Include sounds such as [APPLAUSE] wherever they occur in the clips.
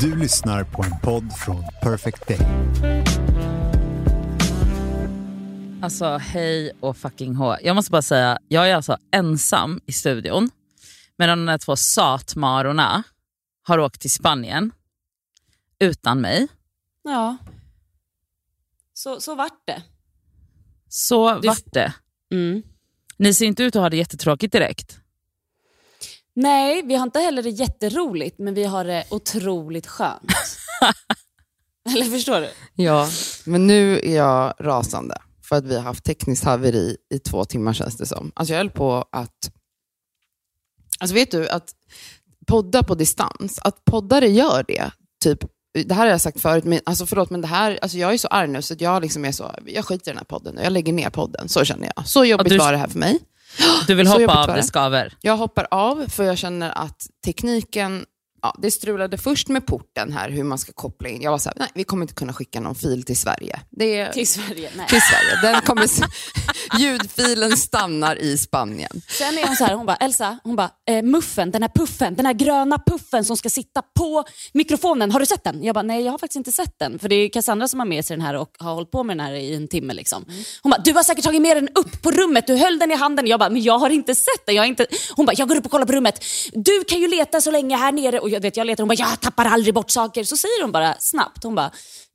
Du lyssnar på en podd från Perfect Day. Alltså hej och fucking hå. Jag måste bara säga, jag är alltså ensam i studion. Medan de där två satmarorna har åkt till Spanien utan mig. Ja. Så, så vart det. Så Du- vart det. Mm. Ni ser inte ut att ha det jättetråkigt direkt. Nej, vi har inte heller det jätteroligt, men vi har det otroligt skönt. [LAUGHS] Eller förstår du? Ja, men nu är jag rasande för att vi har haft tekniskt haveri i två timmar känns det som. Alltså jag höll på att... Alltså vet du att podda på distans, att poddare gör det, typ det här har jag sagt förut, men alltså förlåt, men det här, alltså jag är så arg nu så att jag liksom är så, jag skiter i den här podden och jag lägger ner podden. Så känner jag. Så jobbigt du- var det här för mig. [GASPS] Du vill hoppa av, det. skaver. Jag hoppar av för jag känner att tekniken, ja, det strulade först med porten här, hur man ska koppla in. Jag var så här, nej vi kommer inte kunna skicka någon fil till Sverige. Är, Till Sverige. Nej. till Sverige. Den kommer, [LAUGHS] ljudfilen stannar i Spanien. Sen är hon så här, hon bara, Elsa, hon bara, eh, muffen, den här puffen, den här gröna puffen som ska sitta på mikrofonen, har du sett den? Jag bara, nej jag har faktiskt inte sett den. För det är Cassandra som har med sig den här och har hållit på med den här i en timme. Liksom. Hon bara, du har säkert tagit med den upp på rummet, du höll den i handen. Jag bara, men jag har inte sett den. Jag inte... Hon bara, jag går upp och kollar på rummet. Du kan ju leta så länge här nere. Och jag, vet, jag letar, hon bara, jag tappar aldrig bort saker. Så säger hon bara snabbt, hon bara,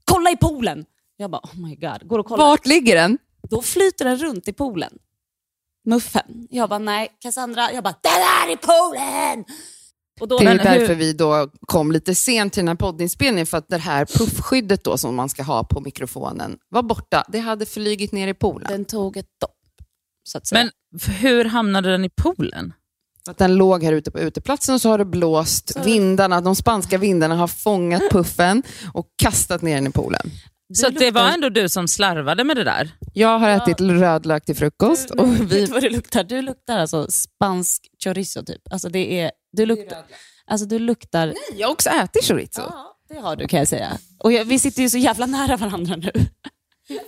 kolla i poolen. Jag bara, oh my god, går och kollar. Vart ligger den? Då flyter den runt i poolen. Muffen. Jag bara, nej. Cassandra, jag bara, den är i poolen! Och då, Det är Men hur- därför vi då kom lite sent till den här poddinspelningen, för att det här puffskyddet då som man ska ha på mikrofonen var borta. Det hade flygit ner i poolen. den tog ett dopp. Så att säga. Men hur hamnade den i poolen? Att den låg här ute på uteplatsen och så har det blåst. Vindarna, de spanska vindarna har fångat puffen och kastat ner den i poolen. Så att det luktar- var ändå du som slarvade med det där? Jag har ätit rödlök till frukost och Vet vi... du vad det luktar? Du luktar alltså spansk chorizo typ. Alltså det är, du luktar, alltså du luktar... Jag har också ätit chorizo. Ja, det har du kan jag säga. Och jag, vi sitter ju så jävla nära varandra nu.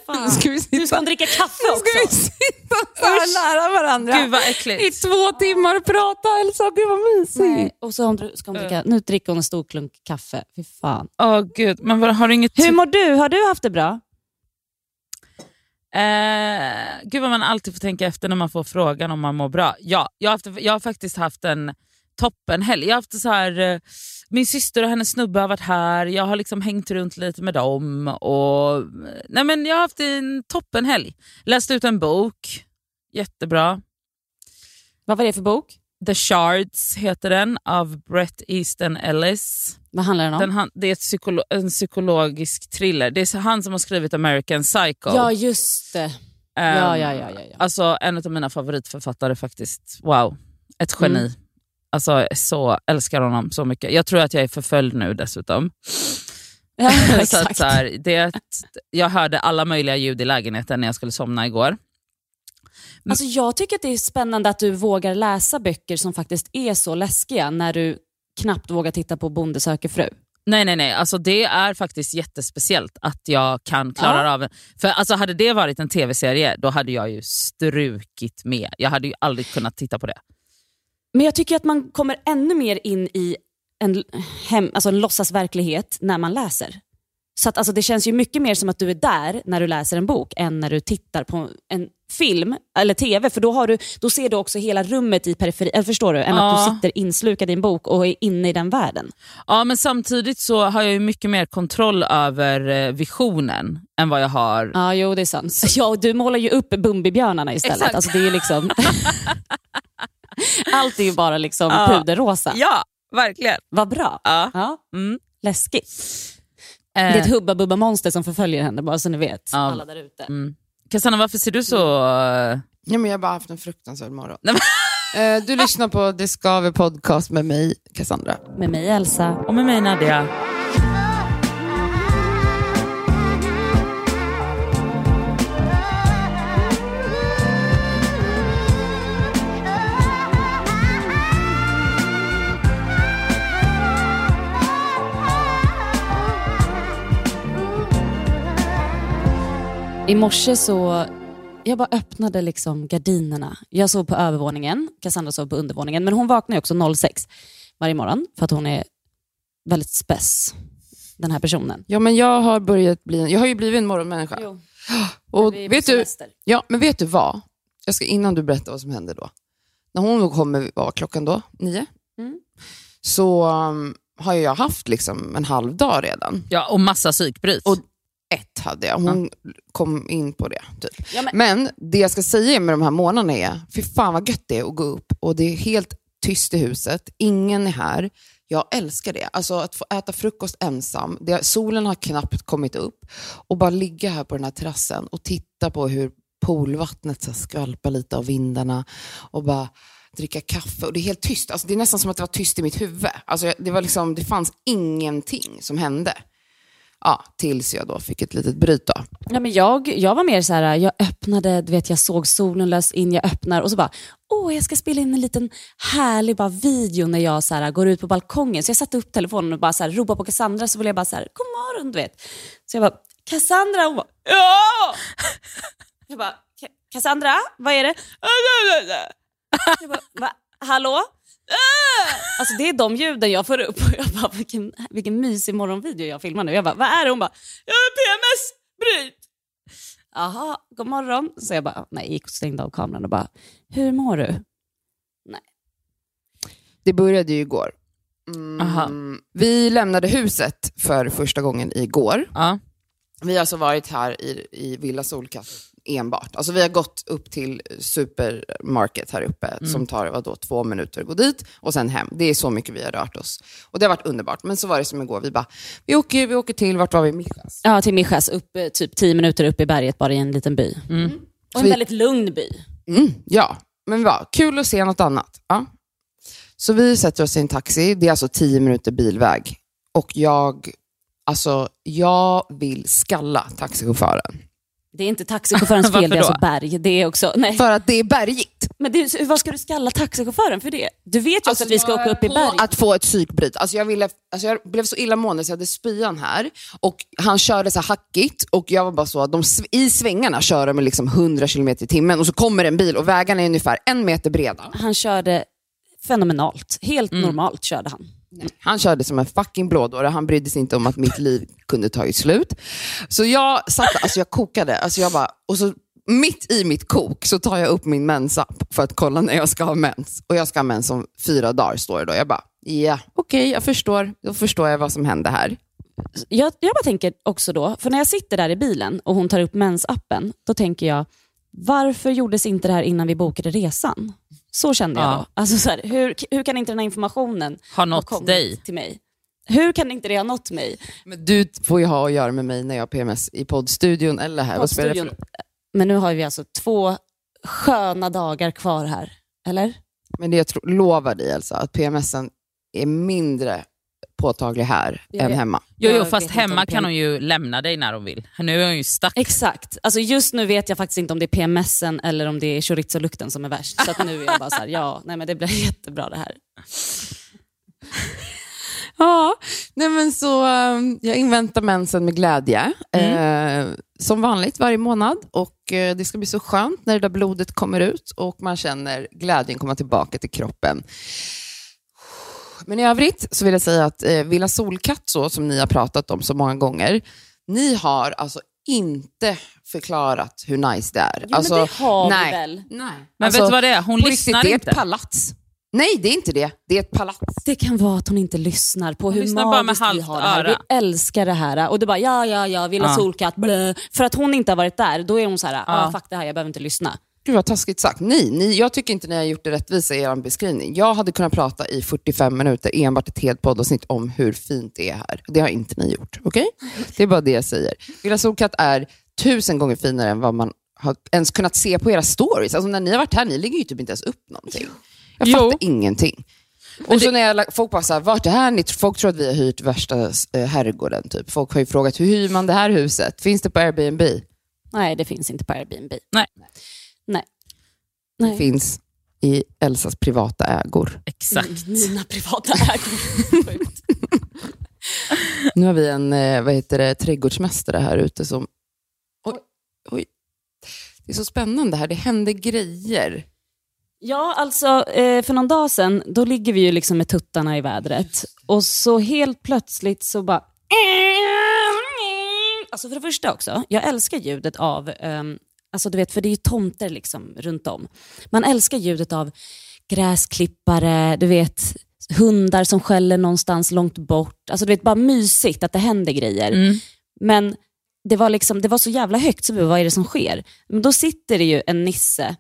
Nu ska vi Nu ska sitta, hon dricka kaffe nu ska vi också. sitta så här nära varandra. Gud vad I äckligt. två timmar och prata Elsa, gud vad mysigt. Och så hon, ska hon dricka, nu dricker hon en stor klunk kaffe. Fy fan. Åh gud, men vad, har du inget... Hur mår du? Har du haft det bra? Eh, gud vad man alltid får tänka efter när man får frågan om man mår bra. Ja, jag har, haft, jag har faktiskt haft en toppenhelg. Jag har haft så här, eh, min syster och hennes snubbe har varit här, jag har liksom hängt runt lite med dem. Och, nej men jag har haft en toppenhelg. Läst ut en bok, jättebra. Vad var det för bok? The Shards heter den, av Brett Easton Ellis. Vad handlar den om? Den, han- det är psykolo- en psykologisk thriller. Det är han som har skrivit American Psycho. Ja, just det. Ehm, Ja, ja, ja, ja, ja. Alltså en av mina favoritförfattare faktiskt. Wow, ett geni. Mm. Alltså jag så, älskar honom så mycket. Jag tror att jag är förföljd nu dessutom. ja [LAUGHS] så att, så här, det, jag hörde alla möjliga ljud i lägenheten när jag skulle somna igår. Alltså, jag tycker att det är spännande att du vågar läsa böcker som faktiskt är så läskiga när du knappt vågar titta på Bonde söker fru. Nej, nej, nej. Alltså, det är faktiskt jättespeciellt att jag kan klara Ja. av. För alltså, Hade det varit en tv-serie, då hade jag ju strukit med. Jag hade ju aldrig kunnat titta på det. Men jag tycker att man kommer ännu mer in i en, hem, alltså en låtsasverklighet när man läser. Så att, alltså, det känns ju mycket mer som att du är där när du läser en bok än när du tittar på en film eller tv. För då, har du, då ser du också hela rummet i periferin, eller förstår du? Än att Ja. du sitter inslukad i en bok och är inne i den världen. Ja, men samtidigt så har jag ju mycket mer kontroll över eh, visionen än vad jag har Ja, jo det är sant. Ja, du målar ju upp Bumbibjörnarna istället. Exakt. Alltså, det är liksom... [LAUGHS] [LAUGHS] Allt är ju bara liksom Ja. puderrosa. Ja, verkligen. Vad bra. Ja. Ja. Mm. Läskigt. Eh, Det är ett Hubba Bubba monster som förföljer henne, bara så ni vet. Ja. Alla där ute. mm. Cassandra, varför ser du så... eh, Ja, men jag har bara haft en fruktansvärd morgon. [LAUGHS] Eh, Du lyssnar på Det Skaver podcast med mig, Cassandra. Med mig Elsa. Och med mig Nadia. I morse så, jag bara öppnade liksom gardinerna. Jag sov på övervåningen, Cassandra sov på undervåningen, men hon vaknar ju också 06 varje morgon för att hon är väldigt spess, den här personen. Ja, men jag har börjat bli, jag har ju blivit en morgonmänniska. Jo, Och vet du, ja, men vet du vad? Jag ska, innan du berättar vad som hände då. När hon kommer, vad var klockan då? Nio? Mm. Så um, har jag haft liksom en halv dag redan. Ja, och massa psykbryt. Och- Ett hade jag. Hon kom in på det. Typ. Ja, men, Men det jag ska säga med de här månaderna är, fy fan vad gött det är att gå upp och det är helt tyst i huset, ingen är här. Jag älskar det. Alltså att få äta frukost ensam, det, solen har knappt kommit upp och bara ligga här på den här terrassen och titta på hur poolvattnet så skvalpar lite av vindarna och bara dricka kaffe. Och det är helt tyst. Alltså, det är nästan som att det var tyst i mitt huvud. Alltså, det, var liksom, det fanns ingenting som hände. Ja, tills jag då fick ett litet bryt. Då. ja, men jag, jag var mer så här, jag öppnade, du vet jag såg solen lös in, jag öppnar och så bara, åh jag ska spela in en liten härlig bara, video när jag så här, går ut på balkongen. Så jag satte upp telefonen och bara så här, ropade på Cassandra så ville jag bara så här, god morgon du vet. Så jag bara, Cassandra, hon bara, ja! [LAUGHS] Jag bara, Cassandra, vad är det? [LAUGHS] Jag bara, Va? hallå? [LAUGHS] Alltså det är de ljuden jag får upp och jag bara, vilken, vilken mysig morgonvideo jag filmar nu. Jag bara, vad är det? Hon bara, jag har PMS, bryt! Jaha, god morgon. Så jag bara, nej, gick och stängde av kameran och bara, hur mår du? Det började ju igår. Mm, vi lämnade huset för första gången igår. ja. Vi har alltså varit här i, i Villa Solkatt enbart. Alltså vi har gått upp till supermarket här uppe som tar vadå, två minuter att gå dit och sen hem. Det är så mycket vi har rört oss. Och det har varit underbart. Men så var det som igår, vi bara, vi åker, vi åker till, vart var vi? Michas. Ja, till Mijas, upp, eh, typ tio minuter upp i berget bara i en liten by. Och en vi- väldigt lugn by. Mm, ja, men vad kul att se något annat. Ja. Så vi sätter oss i en taxi, det är alltså tio minuter bilväg. Och jag, alltså, jag vill skalla taxichauffören. Det är inte taxichaufförens [LAUGHS] fel, det är alltså berg. Det är också, nej. För att det är bergigt. Men det, vad ska du skalla taxichauffören för det? Du vet ju också Alltså, att vi ska åka upp i berg. Att få ett psykbryt. Alltså jag, ville, alltså jag blev så illamående så jag hade spyan här. Och han körde så här hackigt och jag var bara så att de, i svängarna kör de liksom 100 km i timmen och så kommer en bil och vägarna är ungefär en meter breda. Han körde fenomenalt. Helt normalt körde han. Han körde som en fucking blådåre, han brydde sig inte om att mitt liv kunde tagit slut. Så jag satt, alltså jag kokade, alltså jag bara, och så mitt i mitt kok så tar jag upp min mensapp för att kolla när jag ska ha mens. Och jag ska ha mens om fyra dagar står det då. Jag bara, ja okej jag förstår, då förstår jag vad som hände här. Jag, jag bara tänker också då, för när jag sitter där i bilen och hon tar upp mensappen, då tänker jag, varför gjordes inte det här innan vi bokade resan? Så kände jag Ja. då. Alltså så här, hur, hur kan inte den här informationen Har nått dig. till mig? Hur kan inte det ha nått mig? Men du får ju ha att göra med mig när jag har PMS i poddstudion eller här. Poddstudion. Men nu har vi alltså två sköna dagar kvar här, eller? Men det jag tror, lovar dig Elsa, att PMSen är mindre påtaglig här Ja, än ja. hemma. Jo, Jag jo vet fast hemma kan hon ju lämna dig när hon vill. Nu är hon ju stack. Exakt. Alltså just nu vet jag faktiskt inte om det är PMSen eller om det är chorizo-lukten som är värst. Så att nu är jag bara så här, ja, nej men det blir [LAUGHS] jättebra det här. [LAUGHS] Ja, nej men så um, jag inväntar mensen med glädje. Eh, som vanligt varje månad. Och eh, Det ska bli så skönt när det där blodet kommer ut och man känner glädjen komma tillbaka till kroppen. Men i övrigt så vill jag säga att eh, Villa Solkatt, så, som ni har pratat om så många gånger, ni har alltså inte förklarat hur nice det är. Jo, alltså, men det har nej. vi väl. Nej. Men Alltså, vet du vad det är? Hon på riktigt, lyssnar det är inte. ett palats. Nej, det är inte det. Det är ett palats. Det kan vara att hon inte lyssnar på hur lyssnar bara med magiskt vi har det här. öra. Vi älskar det här. Och du bara, ja, ja, ja, Villa Ja. Solkatt, blö. För att hon inte har varit där, då är hon så här, ja, Ja. fuck det här, jag behöver inte lyssna. Gud vad taskigt sagt. Nej, ni, jag tycker inte ni har gjort det rättvisa i er beskrivning. Jag hade kunnat prata i 45 minuter enbart ett helt poddavsnitt om hur fint det är här. Det har inte ni gjort. Okej? Det är bara det jag säger. Villa Solkatt är tusen gånger finare än vad man har ens kunnat se på era stories. Alltså när ni har varit här, ni lägger ju typ inte ens upp någonting. Jag Jo. fattar ingenting. Och så när jag, folk bara såhär, vart är det här? Ni- Folk tror att vi har hyrt värsta eh, herrgården. Typ. Folk har ju frågat, hur hyr man det här huset? Finns det på Airbnb? Nej, det finns inte på Airbnb. Nej. Nej. Det Nej. finns i Elsas privata ägor. Exakt. Mina privata ägor. Nu har vi en eh, vad heter det, trädgårdsmästare här ute som... Oj, oj. Det är så spännande här, det händer grejer. Ja, alltså eh, för någon dag sedan, då ligger vi ju liksom med tuttarna i vädret. Och så helt plötsligt så bara... Alltså för det första också, jag älskar ljudet av, ehm, alltså du vet, för det är ju tomter liksom runt om. Man älskar ljudet av gräsklippare, du vet, hundar som skäller någonstans långt bort. Alltså du vet, bara mysigt att det händer grejer. Mm. Men det var, liksom, det var så jävla högt, så vi vad är det som sker? Men då sitter det ju en nisse,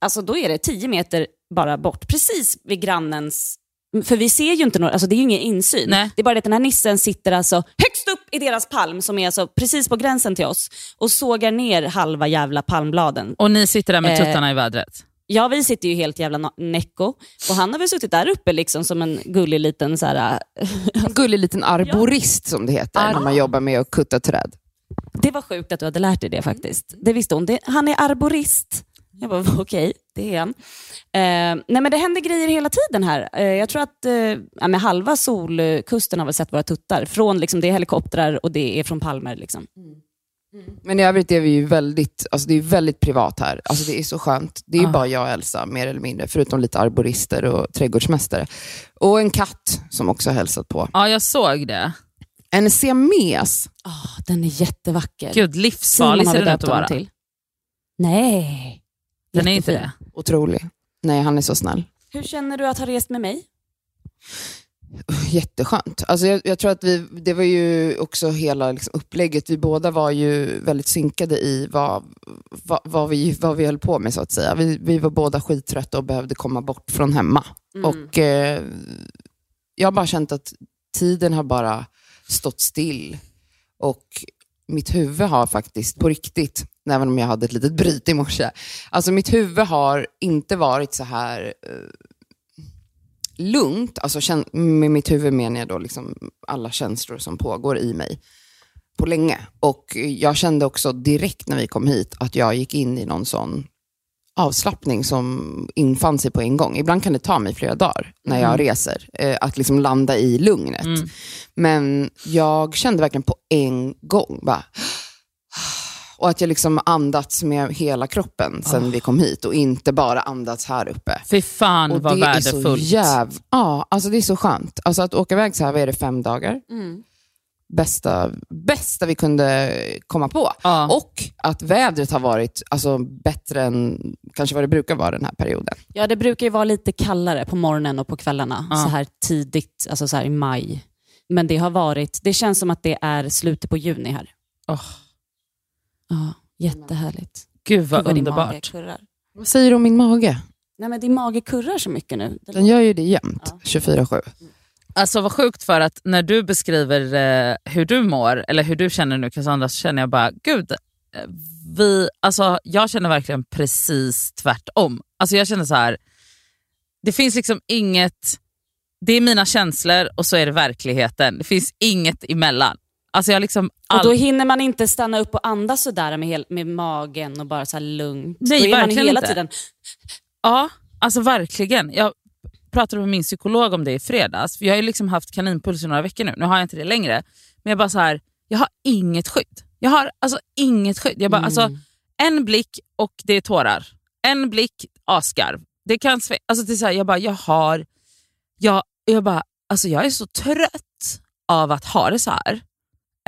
alltså då är det tio meter bara bort, precis vid grannens för vi ser ju inte några, alltså det är ju ingen insyn. Nej. Det är bara det att den här nissen sitter alltså högst upp i deras palm som är alltså precis på gränsen till oss och sågar ner halva jävla palmbladen. Och ni sitter där med Eh, tuttarna i vädret? Ja, vi sitter ju helt jävla näcko och han har väl suttit där uppe liksom som en gullig liten så här, En gullig liten arborist som det heter, när man jobbar med att kutta träd. Det var sjukt att du hade lärt dig det faktiskt. Det visste hon. Det, han är arborist. Jag bara, [LAUGHS] okej, det är han. Eh, nej men det händer grejer hela tiden här. Eh, jag tror att eh, ja, halva solkusten har väl sett våra tuttar. Från, liksom, det är helikoptrar och det är från palmer. Liksom. Men i övrigt är vi ju väldigt, alltså det är väldigt privat här. Alltså det är så skönt. Det är ju Ah. bara jag och Elsa, mer eller mindre, förutom lite arborister och trädgårdsmästare. Och en katt som också har hälsat på. Ja, jag såg det. En siames. Ah, den är jättevacker. Gud, livsfarlig ser den ut att vara. till. Nej. Den är inte det. Otrolig. Nej, han är så snäll. Hur känner du att ha rest med mig? Jätteskönt. Alltså jag, jag tror att vi, det var ju också hela liksom upplägget. Vi båda var ju väldigt synkade i vad, vad, vad, vi, vad vi höll på med så att säga. Vi, vi var båda skittrötta och behövde komma bort från hemma. Och eh, jag har bara känt att tiden har bara stått still. Och mitt huvud har faktiskt på riktigt, även om jag hade ett litet bryt i morse, alltså mitt huvud har inte varit så här eh, lugnt, alltså kän- med mitt huvud menar jag då liksom alla känslor som pågår i mig på länge. Och jag kände också direkt när vi kom hit att jag gick in i någon sån avslappning som infann sig på en gång. Ibland kan det ta mig flera dagar när jag reser, eh, att liksom landa i lugnet. Mm. Men jag kände verkligen på en gång bara, och att jag liksom andats med hela kroppen sen vi kom hit och inte bara andats här uppe. Fy fan Och vad det är så värdefullt. jäv... Ja, alltså det är så skönt. Alltså att åka iväg så här, vad är det, fem dagar? Mm. Bästa, bästa vi kunde komma på. Ja. Och att vädret har varit alltså, bättre än kanske vad det brukar vara den här perioden. Ja, det brukar ju vara lite kallare på morgonen och på kvällarna, Ja. så här tidigt, alltså så här i maj. Men det har varit, det känns som att det är slutet på juni här. Åh, Ja, jättehärligt. Gud vad Gud, vad underbart. Vad säger du om min mage? Nej, men din mage kurrar så mycket nu. Det Den gör ju det jämt, Ja. 24-7. Alltså vad sjukt för att när du beskriver eh, hur du mår, eller hur du känner nu Cassandra, så känner jag bara, gud, eh, vi, alltså, jag känner verkligen precis tvärtom. Alltså jag känner så här, det finns liksom inget, det är mina känslor och så är det verkligheten. Det finns inget emellan. Alltså jag liksom Och all... då hinner man inte stanna upp och andas sådär med, hel, med magen och bara så lugnt. Nej, då är man verkligen hela inte. tiden... Ja, alltså verkligen. Jag pratade med min psykolog om det i fredags. För jag har ju liksom haft kaninpuls i några veckor nu. Nu har jag inte det längre. Men jag bara så här, jag har inget skydd. Jag har alltså inget skydd. Jag bara, Mm. alltså, en blick och det är tårar. En blick, asgarv. Det kan alltså det är så här, jag bara, jag har, jag, jag bara, alltså jag är så trött av att ha det så här.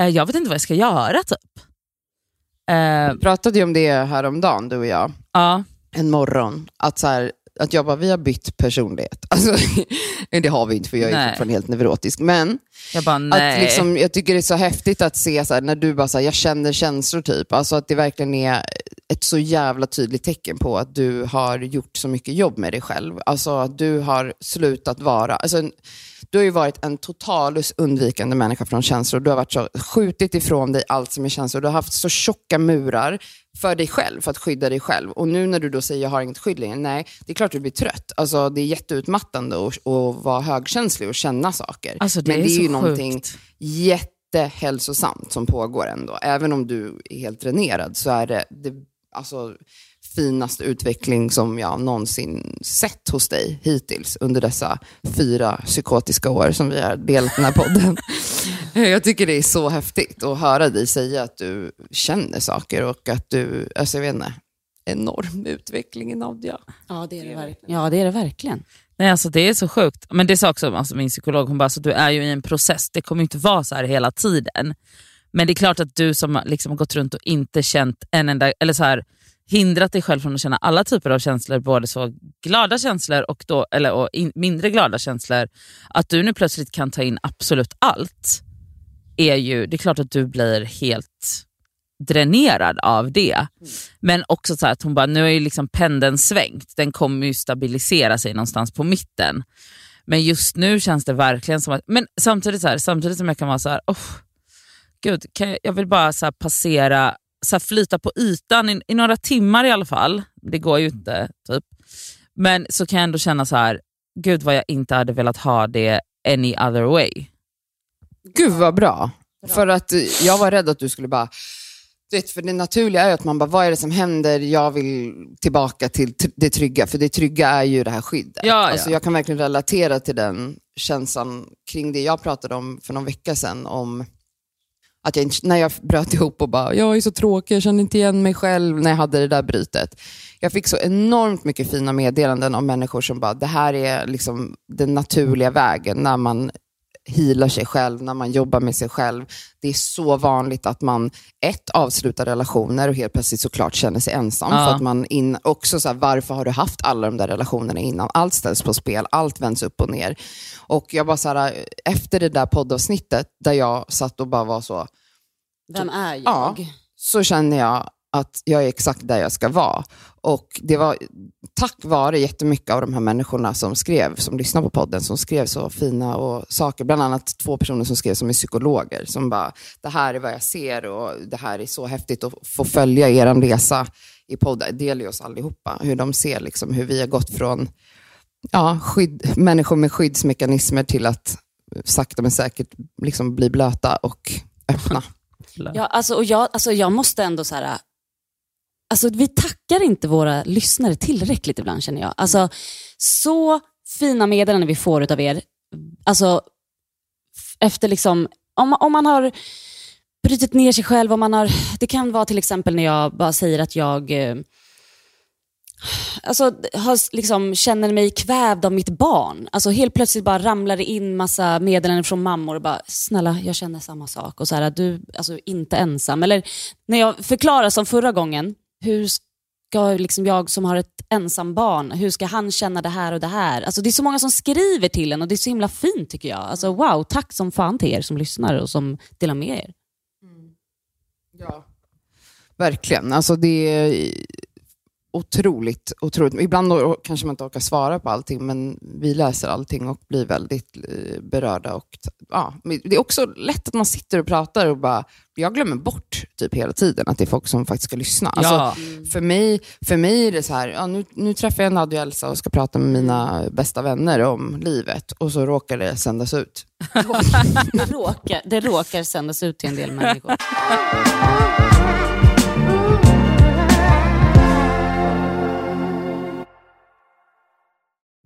Eh, Jag vet inte vad jag ska göra typ. Eh, Vi pratade ju om det häromdagen, du och jag, ja, en morgon. Att, så här, att jag bara, vi har bytt personlighet. [LAUGHS] Alltså, det har vi inte, för jag är Nej. fortfarande helt neurotisk. Men jag bara. Att liksom, jag tycker det är så häftigt att se så här, när du bara säger jag känner känslor typ. Alltså att det verkligen är ett så jävla tydligt tecken på att du har gjort så mycket jobb med dig själv. Alltså att du har slutat vara, alltså, du har ju varit en totalus undvikande människa från känslor. Du har varit så, skjutit ifrån dig allt som är känslor. Du har haft så tjocka murar för dig själv, för att skydda dig själv. Och nu när du då säger jag har inget skydd längre, nej, det är klart du blir trött. Alltså det är jätteutmattande att att vara högkänslig och känna saker. Alltså, det Men är det är så ju någonting jättehälsosamt som pågår ändå. Även om du är helt dränerad så är det, det alltså, finaste utveckling som jag någonsin sett hos dig hittills under dessa fyra psykotiska år som vi har delat den här podden. [LAUGHS] jag tycker det är så häftigt att höra dig säga att du känner saker och att du, alltså jag vet inte, enorm utveckling i Nadja. Ja, det är det verkligen. Ja, det är det verkligen. Nej, alltså det är så sjukt. Men det sa också alltså, min psykolog, hon bara, alltså, du är ju i en process, det kommer inte vara så här hela tiden. Men det är klart att du som liksom har gått runt och inte känt en enda, eller så här, hindrat dig själv från att känna alla typer av känslor, både så glada känslor och, då, eller, och in, mindre glada känslor, att du nu plötsligt kan ta in absolut allt, är ju, det är klart att du blir helt dränerad av det. Mm. Men också så att hon bara, nu har ju liksom pendeln svängt, den kommer ju stabilisera sig någonstans på mitten. Men just nu känns det verkligen som att, men samtidigt, så här, samtidigt som jag kan vara så här, oh, gud, jag, jag, vill bara så passera, så flyta på ytan i, i, några timmar i alla fall. Det går ju inte. typ. Men så kan jag ändå känna så här, gud vad jag inte hade velat ha det any other way. Gud vad bra. bra. För att jag var rädd att du skulle bara vet, för det naturliga är att man bara, vad är det som händer? Jag vill tillbaka till det trygga, för det trygga är ju det här skyddet. Ja, ja. Alltså, jag kan verkligen relatera till den känslan kring det jag pratade om för någon vecka sedan, om att jag, när jag bröt ihop och bara, jag är så tråkig, jag känner inte igen mig själv när jag hade det där brytet. Jag fick så enormt mycket fina meddelanden av människor som bara, det här är liksom den naturliga vägen när man healar sig själv, när man jobbar med sig själv. Det är så vanligt att man, ett, avslutar relationer och helt plötsligt såklart känner sig ensam. Ja. För att man in, också så här, varför har du haft alla de där relationerna innan? Allt ställs på spel, allt vänds upp och ner. Och jag bara så här, efter det där poddavsnittet där jag satt och bara var så... Vem är jag? Ja, så känner jag att jag är exakt där jag ska vara. Och det var tack vare jättemycket av de här människorna som skrev, som lyssnade på podden, som skrev så fina och saker. Bland annat två personer som skrev som är psykologer, som bara, det här är vad jag ser och det här är så häftigt att få följa er resa i podden. Det gäller oss allihopa, hur de ser liksom, hur vi har gått från ja, skydd, människor med skyddsmekanismer till att sakta men säkert liksom bli blöta och öppna. Ja, alltså, och jag, alltså, jag måste ändå så här, alltså, vi tackar inte våra lyssnare tillräckligt ibland känner jag. Alltså, så fina meddelanden vi får av er. Alltså, efter liksom, om, om man har brutit ner sig själv, om man har, det kan vara till exempel när jag bara säger att jag eh, alltså, har, liksom, känner mig kvävd av mitt barn. Alltså, helt plötsligt bara ramlar det in massa meddelanden från mammor och bara, snälla jag känner samma sak. Och så här, du är alltså, inte ensam. Eller när jag förklarar som förra gången, hur ska liksom jag som har ett ensam barn, hur ska han känna det här och det här? Alltså det är så många som skriver till en och det är så himla fint tycker jag. Alltså wow, tack som fan till er som lyssnar och som delar med er. Mm. Ja, verkligen. Alltså det är otroligt, otroligt. Ibland kanske man inte orkar svara på allting, men vi läser allting och blir väldigt eh, berörda. Och, ja, det är också lätt att man sitter och pratar och bara, jag glömmer bort typ hela tiden att det är folk som faktiskt ska lyssna. Alltså, ja. för, mig, för mig är det så här, ja, nu, nu träffar jag Nadja och Elsa och ska prata med mina bästa vänner om livet och så råkar det sändas ut. [LAUGHS] det, råkar, det råkar sändas ut till en del människor. [LAUGHS]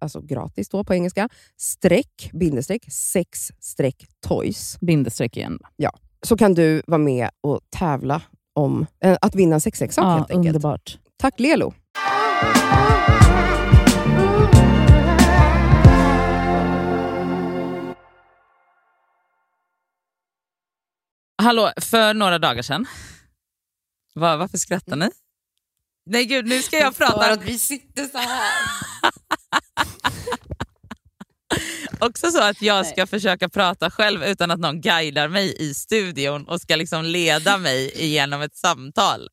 alltså gratis då på engelska, streck, bindestreck, sex streck toys. Bindestreck igen. Så kan du vara med och tävla om eh, att vinna en sexleksak Ja, helt enkelt. underbart. Tack Lelo! Hallå, för några dagar sedan. Va, varför skrattar ni? Nej gud, nu ska jag prata. vi sitter så här. [LAUGHS] Också så att jag ska försöka prata själv utan att någon guidar mig i studion och ska liksom leda [LAUGHS] mig igenom ett samtal.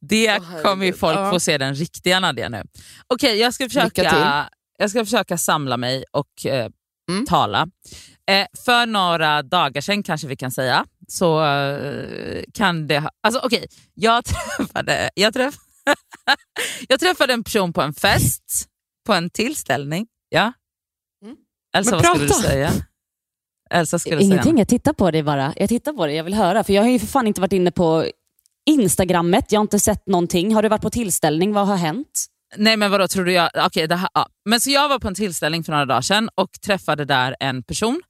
Det Åh, kommer ju folk Ja. få se den riktiga Nadja nu. Okej, jag, ska försöka, jag ska försöka samla mig och eh, Mm. tala. Eh, för några dagar sedan kanske vi kan säga, så eh, kan det ha... Alltså okej, jag [LAUGHS] träffade, jag, träff, jag träffade en person på en fest, på en tillställning. Ja? Elsa, Men vad skulle du säga? Elsa, skulle säga Ingenting, något? jag tittar på dig bara. Jag tittar på dig, jag vill höra. För jag har ju för fan inte varit inne på Instagrammet, jag har inte sett någonting. Har du varit på tillställning? Vad har hänt? Nej men vadå, tror du jag... Okej, det här, ja. Men så jag var på en tillställning för några dagar sedan och träffade där en person.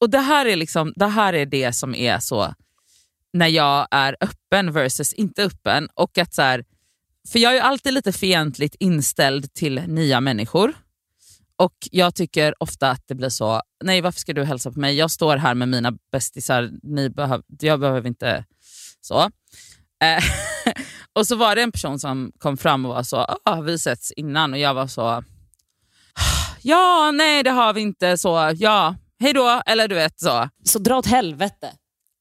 Och det här är, liksom, det, här är det som är så när jag är öppen versus inte öppen. Och att så här, för jag är ju alltid lite fientligt inställd till nya människor. Och jag tycker ofta att det blir så, nej varför ska du hälsa på mig? Jag står här med mina bästisar, ni behöv, jag behöver inte så. Eh, [LAUGHS] och så var det en person som kom fram och var så, ah, vi setts innan? Och jag var så, ja, nej det har vi inte, så ja, hej då, eller du vet så. Så dra åt helvete.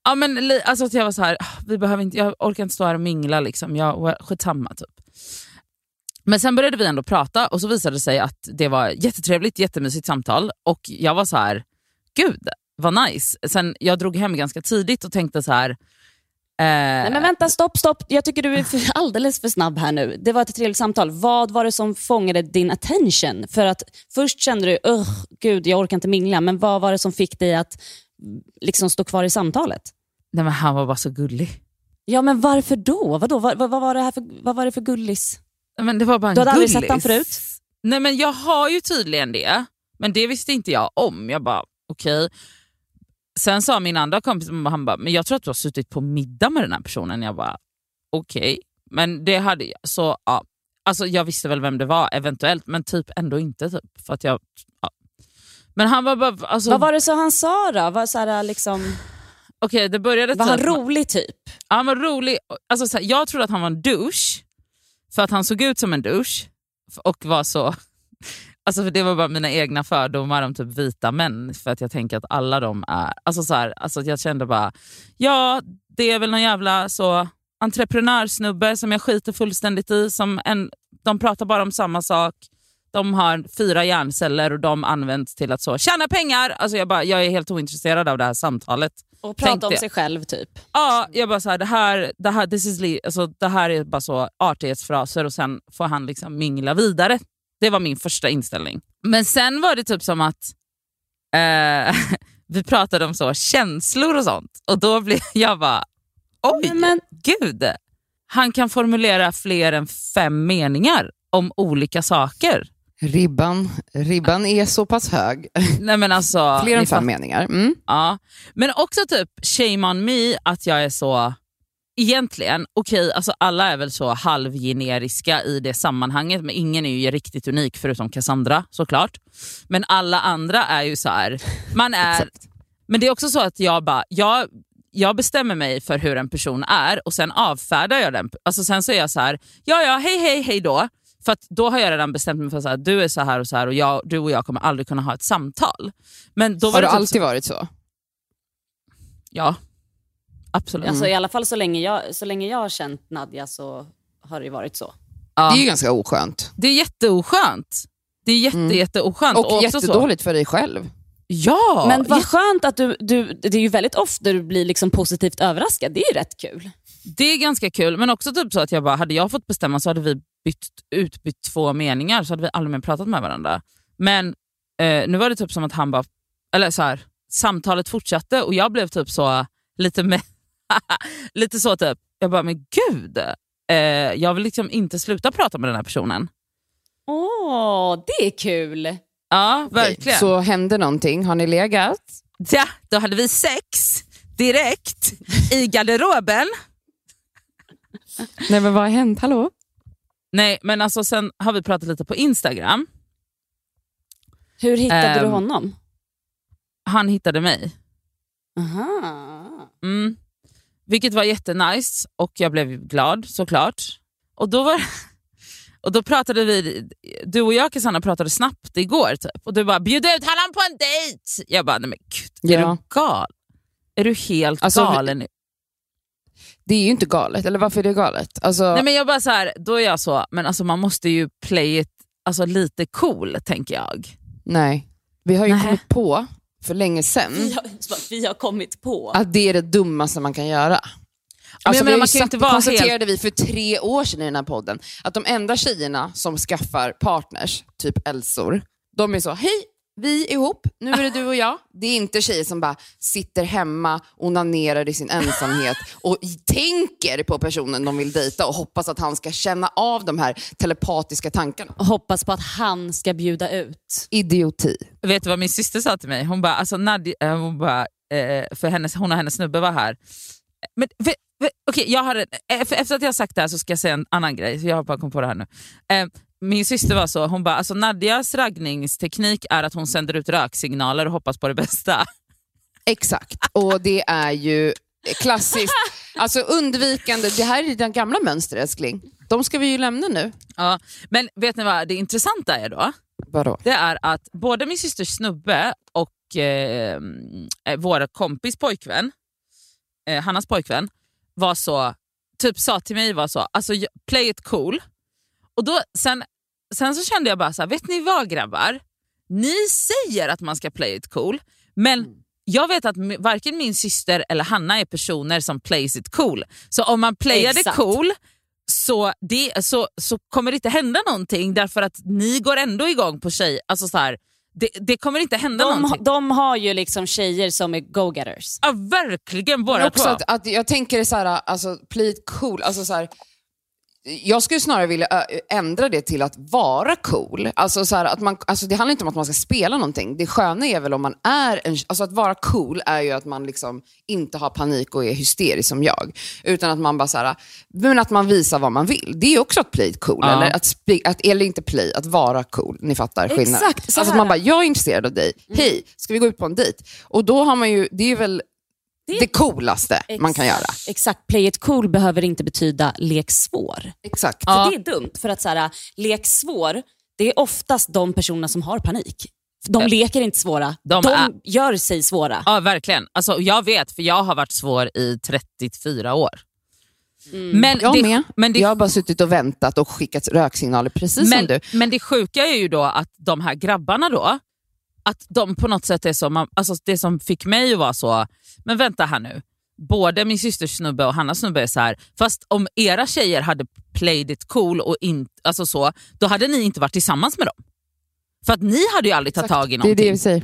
Ja, men, alltså jag var så här, "Ah, vi behöver inte, jag orkar inte stå här och mingla, liksom. jag, skitsamma typ. Men sen började vi ändå prata och så visade det sig att det var jättetrevligt, jättemysigt samtal och jag var så här, gud vad nice. Sen jag drog hem ganska tidigt och tänkte så här, eh, Nej, men vänta, stopp, stopp. Jag tycker du är för, [LAUGHS] alldeles för snabb här nu. Det var ett trevligt samtal. Vad var det som fångade din attention? För att först kände du, Ugh, gud jag orkar inte mingla, men vad var det som fick dig att liksom stå kvar i samtalet? nej, men han var bara så gullig. Ja, men varför då? Vadå? Vad, vad, vad, var det här för, vad var det för gullis? Men det var bara en Du hade aldrig gullis. sett han förut? Nej men jag har ju tydligen det, men det visste inte jag om. Jag bara okej. Sen sa min andra kompis, han bara, men jag tror att du har suttit på middag med den här personen. Jag bara okej, men det hade jag. Så ja, alltså jag visste väl vem det var eventuellt, men typ ändå inte. Typ, för att jag, ja. Men han var bara, alltså, Vad var det så han sa då? Var, så här, liksom, okej det började var han typ- rolig typ? Han var rolig. Alltså, så här, jag trodde att han var en douche, för att han såg ut som en douche och var så... Alltså för Det var bara mina egna fördomar om typ vita män, för att jag tänker att alla de är... Alltså så här, alltså jag kände bara, ja det är väl någon jävla så entreprenörsnubbe som jag skiter fullständigt i. Som en, de pratar bara om samma sak. De har fyra hjärnceller och de används till att så tjäna pengar. Alltså jag, bara, jag är helt ointresserad av det här samtalet. Och prata Tänkte om jag. sig själv typ. Ja, jag bara så här, det här, det här, this is li- alltså, det här är bara så artighetsfraser och sen får han liksom mingla vidare. Det var min första inställning. Men sen var det typ som att eh, [LAUGHS] vi pratade om så känslor och sånt och då blev [LAUGHS] jag bara, oj, Nej, men- gud. Han kan formulera fler än fem meningar om olika saker. Ribban, ribban är så pass hög. Nej, men alltså, [LAUGHS] Fler än fem meningar. Mm. Ja, men också typ shame on me att jag är så... Egentligen, okej, alltså alla är väl så halvgeneriska i det sammanhanget, men ingen är ju riktigt unik förutom Cassandra såklart. Men alla andra är ju så här, man [LAUGHS] är... men det är också så att jag bara, jag, jag bestämmer mig för hur en person är och sen avfärdar jag den. Alltså sen så är jag så här, ja ja, hej hej hej då. För att då har jag redan bestämt mig för att du är så här och så här och jag, du och jag kommer aldrig kunna ha ett samtal. Men då var Har det du typ alltid varit så? Ja, absolut. Alltså, I alla fall så länge, jag, så länge jag har känt Nadja så har det varit så. ja. Det är ju ganska oskönt. Det är jätteoskönt. Det är jätte, Mm. jätteoskönt. Och, så- jättedåligt för dig själv. Ja, Men vad skönt att du, du, det är ju väldigt ofta du blir liksom positivt överraskad. Det är ju rätt kul. det är ganska kul. Men också typ så att jag bara, hade jag fått bestämma så hade vi bytt, utbytt två meningar så hade vi aldrig mer pratat med varandra. Men eh, nu var det typ som att han bara, eller så här, samtalet fortsatte och jag blev typ så lite med, [LAUGHS] lite så typ, jag bara men gud, eh, jag vill liksom inte sluta prata med den här personen. Åh, det är kul. Ja, verkligen. Så hände någonting? Har ni legat? Ja, då hade vi sex direkt i garderoben. Nej men vad har hänt? Hallå? Nej, men alltså sen har vi pratat lite på Instagram. Hur hittade Ehm. du honom? Han hittade mig. Aha. Mm. Vilket var jättenice och jag blev glad såklart. Och då, var, [LAUGHS] och då pratade vi, du och jag Cassandra pratade snabbt igår typ. och du bara bjud ut honom på en dejt. Jag bara nej men gud, är Ja. du gal? Är du helt Alltså, galen? Det är ju inte galet, eller varför är det galet? Alltså, Nej men jag bara så här, då är jag så, men alltså man måste ju play it alltså, lite cool tänker jag. nej. Vi har ju Nej. kommit på för länge sedan Vi, har, vi har kommit på. att det är det dummaste man kan göra. Alltså, vi har man kan inte vara konstaterade vi för tre år sedan i den här podden att de enda tjejerna som skaffar partners, typ Elsor, de är så, hej, vi är ihop, nu är det du och jag. [LAUGHS] Det är inte tjejer som bara sitter hemma, onanerar i sin ensamhet och tänker på personen de vill dejta och hoppas att han ska känna av de här telepatiska tankarna. Och hoppas på att han ska bjuda ut. Idioti. Vet du vad min syster sa till mig? Hon bara, alltså Nadia, eh, hon bara, eh, för hennes, hon och hennes snubbe var här. Men, för, för, okej, jag har eh, efter att jag har sagt det här så ska jag säga en annan grej, så jag har bara kommit på det här nu. Min syster var så, hon bara, alltså Nadias raggningsteknik är att hon sänder ut röksignaler och hoppas på det bästa. Exakt, och det är ju klassiskt. Alltså undvikande, det här är dina gamla mönster älskling. De ska vi ju lämna nu. Ja, men vet ni vad det intressanta är då? Vadå? det är att både min systers snubbe och eh, eh, vår kompis pojkvän, eh, Hannas pojkvän, var så, typ sa till mig var så, alltså play it cool. Och då, sen, sen så kände jag bara så här, vet ni vad grabbar? Ni säger att man ska play it cool, men jag vet att varken min syster eller Hanna är personer som plays it cool. Så om man playar det cool så, det, så, så kommer det inte hända någonting därför att ni går ändå igång på tjej. Alltså så här, det, det kommer inte hända De, någonting. de har ju liksom tjejer som är go-getters. Ja, verkligen båda också två. att, att jag tänker så här, alltså play it cool, alltså så här, jag skulle snarare vilja ändra det till att vara cool. Alltså, så att man, alltså, det handlar inte om att man ska spela någonting. Det sköna är väl om man är en, alltså att vara cool är ju att man liksom inte har panik och är hysterisk som jag. Utan att man bara så här, men att man visar vad man vill. Det är också att play cool. Ja. Eller, att, att, eller inte play, att vara cool. Ni fattar skillnaden. Exakt, Alltså att. Mm. man bara, jag är intresserad av dig. Hej, ska vi gå ut på en dejt? Och då har man ju, det är väl Det- det, coolaste man kan göra. Exakt, play it cool behöver inte betyda lek svår. Exakt. För Det är dumt, för att så här, lek svår, det är oftast de personerna som har panik. De leker inte svåra, de de, är- gör sig svåra. Ja, verkligen. Alltså, jag vet, för jag har varit svår i 34 år. Men, Mm. Jag det, med. Men det, jag har bara suttit och väntat och skickat röksignaler precis som men, du. men det sjuka är ju då att de här grabbarna då, att de på något sätt är som, alltså det som fick mig att vara så, men vänta här nu. Både min systers snubbe och Hannas snubbe är så här, fast om era tjejer hade played it cool och in, alltså så, då hade ni inte varit tillsammans med dem. För att ni hade ju aldrig tagit tag i Det är någonting. det vi säger.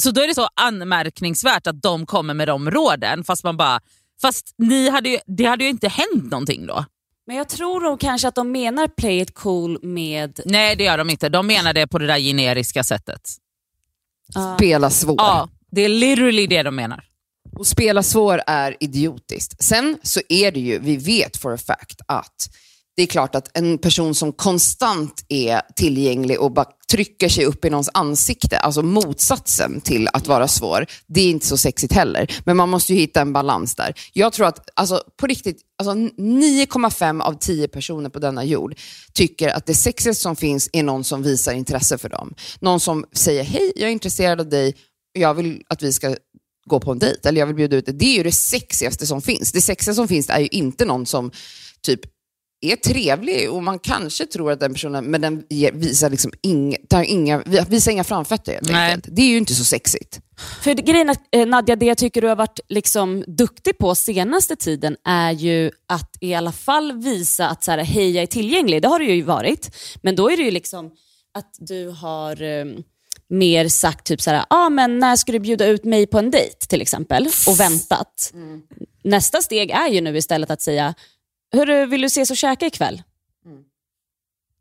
Så då är det så anmärkningsvärt att de kommer med de råden, fast man bara, fast ni hade ju, det hade ju inte hänt någonting då. Men jag tror nog kanske att de menar play it cool med... Nej det gör de inte, de menar det på det där generiska sättet. Spela svår. Ja, det är literally det de menar. Och spela svår är idiotiskt. Sen så är det ju, vi vet for a fact att det är klart att en person som konstant är tillgänglig och bara trycker sig upp i någons ansikte, alltså motsatsen till att vara svår, det är inte så sexigt heller. Men man måste ju hitta en balans där. Jag tror att, alltså på riktigt, alltså 9,5 av 10 personer på denna jord tycker att det sexigaste som finns är någon som visar intresse för dem. Någon som säger, hej, jag är intresserad av dig, jag vill att vi ska gå på en dejt eller jag vill bjuda ut dig. Det är ju det sexigaste som finns. Det sexigaste som finns är ju inte någon som typ är trevlig och man kanske tror att den personen, men den visar, liksom inga, tar inga, visar inga framfötter helt Nej. enkelt. Det är ju inte så sexigt. För det- grejen är, eh, Nadja, det jag tycker du har varit liksom duktig på senaste tiden är ju att i alla fall visa att så här, hej jag är tillgänglig. Det har du ju varit. Men då är det ju liksom att du har eh, mer sagt typ så här, ah, men när ska du bjuda ut mig på en dejt till exempel och väntat. Nästa steg är ju nu istället att säga, Hörru, vill du ses och käka ikväll?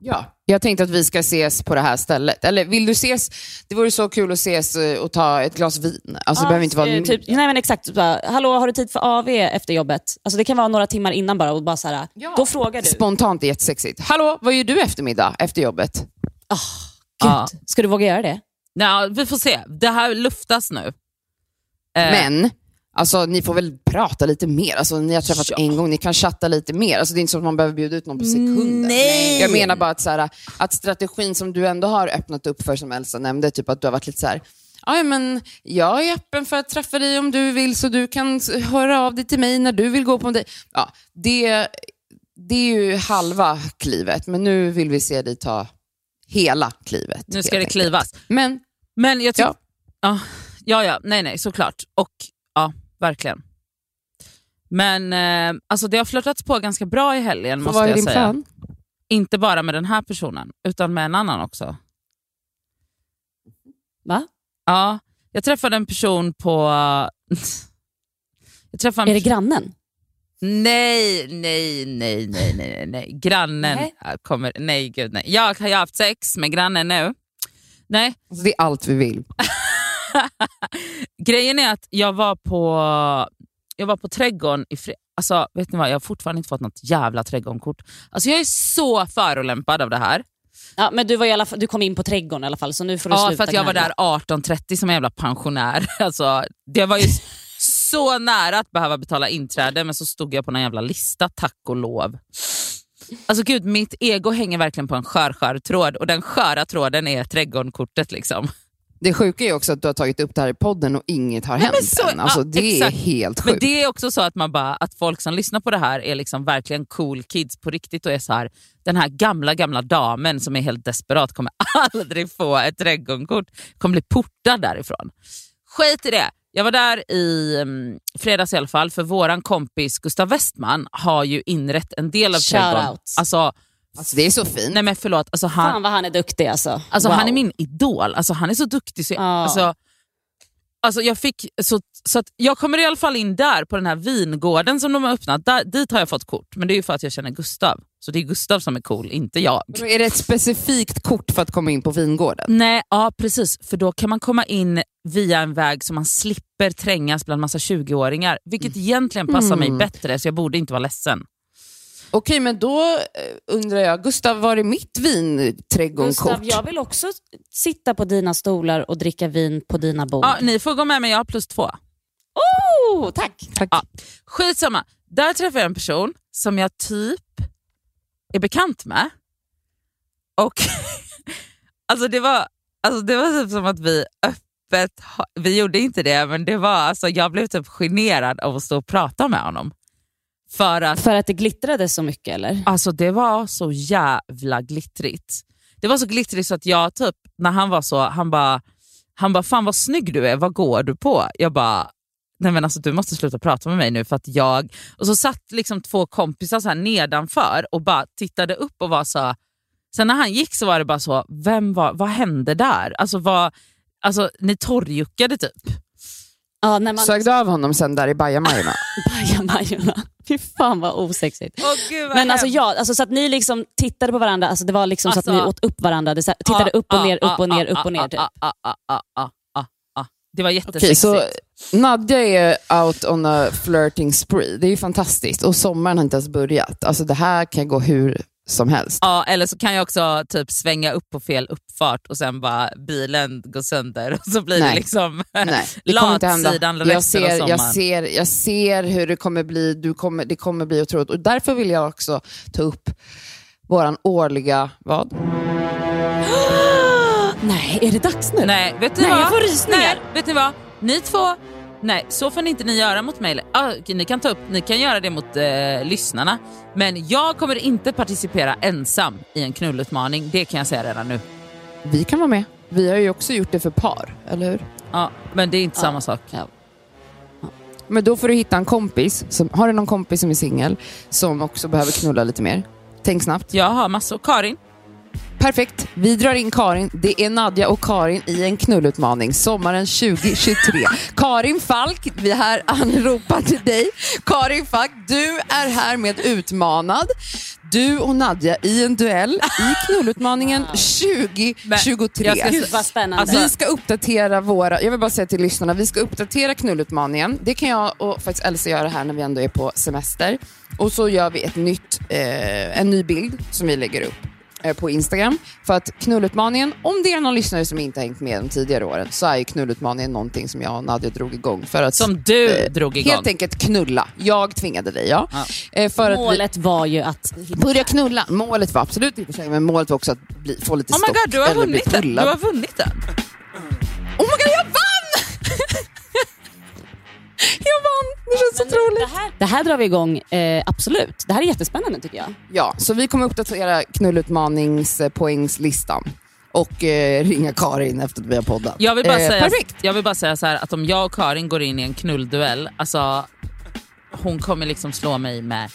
Ja. Jag tänkte att vi ska ses på det här stället. Eller vill du ses? Det vore så kul att ses eh, och ta ett glas vin. Alltså, det behöver inte vara... Eh, typ, nej men exakt, bara, hallå har du tid för AV efter jobbet? Alltså det kan vara några timmar innan bara och bara så här, då frågar du. Spontant är jättesexigt. Hallå, vad gör du eftermiddag efter jobbet? Gud, Ja. ska du våga göra det? Ja, vi får se, det här luftas nu. Eh, Men, alltså, ni får väl prata lite mer. Alltså, ni har träffats Ja. en gång, ni kan chatta lite mer. Alltså, det är inte så att man behöver bjuda ut någon på sekunden. Nej. Jag menar bara att, så här, att strategin som du ändå har öppnat upp för, som Elsa nämnde, typ att du har varit lite så här, "Ja, men jag är öppen för att träffa dig om du vill, så du kan höra av dig till mig när du vill gå på en dejt. Ja, det, det är ju halva klivet, men nu vill vi se dig ta hela klivet. nu ska det enkelt. klivas. Men Men jag tycker... Ja. Ja. Ja, ja, nej, nej, såklart. Och ja, verkligen. Men eh, alltså det har flörtats på ganska bra i helgen måste vad är jag din säga. plan? Inte bara med den här personen, utan med en annan också. Va? Ja, jag träffade en person på... [LAUGHS] jag träffade en Är det grannen? Nej, nej, nej, nej, nej, nej. Grannen Nej. kommer... Nej, gud nej. Jag har ju haft sex med grannen nu. Nej, Alltså, det är allt vi vill. [LAUGHS] [LAUGHS] grejen är att jag var på, jag var på trädgården i fred... Alltså, vet ni vad? Jag har fortfarande inte fått något jävla trädgårdskort. Alltså, jag är så förolämpad av det här. Ja, men du, var i alla fall, du kom in på trädgården i alla fall, så nu får du Ja, sluta för att jag var där 18.30 som en jävla pensionär. [LAUGHS] Alltså, det var ju så nära att behöva betala inträde, men så stod jag på någon jävla lista, tack och lov. Alltså gud, mitt ego hänger verkligen på en skör, skör tråd och den sköra tråden är trädgårdskortet. Liksom. Det sjuka är också att du har tagit upp det här i podden och inget har Nej, hänt men så- än. Alltså, ja, det exakt. är helt Men sjukt. det är också så att, man bara, att folk som lyssnar på det här är liksom verkligen cool kids på riktigt och är så här, den här gamla, gamla damen som är helt desperat kommer [LAUGHS] aldrig få ett trädgårdskort, kommer bli portad därifrån. Skit i det. Jag var där i um, fredags i alla fall, för våran kompis Gustav Westman har ju inrett en del av Shout trädgården. out. Alltså, Alltså, det är så fint. nej men förlåt, alltså han, Fan vad han är duktig alltså. Alltså wow. han är min idol, alltså han är så duktig. Så, Ja. alltså, Alltså jag, fick, så, så att jag kommer i alla fall in där på den här vingården som de har öppnat. Där, dit har jag fått kort, men det är ju för att jag känner Gustav. Så det är Gustav som är cool, inte jag. Då är det ett specifikt kort för att komma in på vingården? Nej, ja precis. För då kan man komma in via en väg så man slipper trängas bland massa 20-åringar. Vilket egentligen passar mig Mm. bättre, så jag borde inte vara ledsen. Okej, men då eh, undrar jag, Gustav, var är mitt vinträdgårdskort? Gustav, jag vill också sitta på dina stolar och dricka vin på dina bord. Ja, ni får gå med mig, jag har plus två. Oh, tack. tack. Ja. Skitsamma. Där träffade jag en person som jag typ är bekant med. Och [LAUGHS] alltså det var, alltså det var typ som att vi öppet, vi gjorde inte det, men det var alltså, jag blev typ generad av att stå och prata med honom. För att För att det glittrade så mycket eller? Alltså det var så jävla glittrigt. Det var så glittrigt så att jag typ, när han var så, han bara, han bara fan vad snygg du är, vad går du på? Jag bara, nej men alltså du måste sluta prata med mig nu för att jag... Och så satt liksom två kompisar så här nedanför och bara tittade upp och var så, sen när han gick så var det bara så, vem var, vad hände där? Alltså, vad, alltså ni torrjuckade typ. Ja, när man Sög du av honom sen där i bajamajorna? [LAUGHS] bajamajorna. Fy fan vad osexigt. Åh, gud, vad Men alltså hemskt. ja, alltså, så att ni liksom tittade på varandra, alltså, det var liksom så Alltså- att ni åt upp varandra, det, så här, tittade Ah, upp och ah, ner, upp och ah, ner, ah, upp och ner. ah, Typ. ah, ah, ah, ah, ah, ah, ah. Det var jättesexigt. så Nadja är out on a flirting spree. Det är ju fantastiskt. Och sommaren har inte ens börjat. Alltså det här kan gå hur som helst. Ja, eller så kan jag också typ svänga upp på fel uppfart och sen bara bilen går sönder och så blir det liksom [LAUGHS] Nej, det hända. latsidan Jag resten av ser, jag, sommaren. ser, jag ser hur det kommer bli. Du kommer, det kommer bli otroligt. Och därför vill jag också ta upp våran årliga, vad? [GASPS] Nej, är det dags nu? Nej, vet du Nej, vad? jag får rysningar. Nej, vet ni vad? Ni två, nej så får ni inte ni göra mot mig. Ah, ni, kan ta upp, ni kan göra det mot eh, lyssnarna. Men jag kommer inte participera ensam i en knullutmaning, det kan jag säga redan nu. Vi kan vara med. Vi har ju också gjort det för par, eller hur? Ja, men det är inte Ja. samma sak. Ja. Men då får du hitta en kompis. Som, har du någon kompis som är singel som också behöver knulla lite mer? Tänk snabbt. Jag har massor. Karin, Perfekt. Vi drar in Karin. Det är Nadja och Karin i en knullutmaning sommaren 2023. [LAUGHS] Karin Falk, vi här anropar till dig. Karin Falk, du är härmed utmanad. Du och Nadja i en duell i knullutmaningen [LAUGHS] 2023. jag ska- Gud vad spännande. Alltså- vi ska uppdatera våra, jag vill bara säga till lyssnarna, vi ska uppdatera knullutmaningen. Det kan jag och faktiskt Elsa göra här när vi ändå är på semester. Och så gör vi ett nytt, eh, en ny bild som vi lägger upp på Instagram. För att knullutmaningen, om det är någon lyssnare som inte har hängt med de tidigare åren, så är ju knullutmaningen någonting som jag och Nadja drog igång. För att som du eh, drog igång. helt enkelt knulla. Jag tvingade dig, ja. Ja. Eh, för att vi, Målet var ju att... börja knulla. Målet var absolut inte men målet var också att bli, få lite Oh my stock god, du har vunnit den. Du har vunnit den. Oh my god, jag vann! [LAUGHS] jag vann! Det känns så otroligt. Det här, det här drar vi igång, eh, absolut. Det här är jättespännande tycker jag. Ja, så vi kommer uppdatera knullutmaningspoängslistan och eh, ringa Karin efter att vi har poddat. Jag vill, bara Eh, säga, Perfekt! jag vill bara säga så här att om jag och Karin går in i en knullduell, alltså hon kommer liksom slå mig med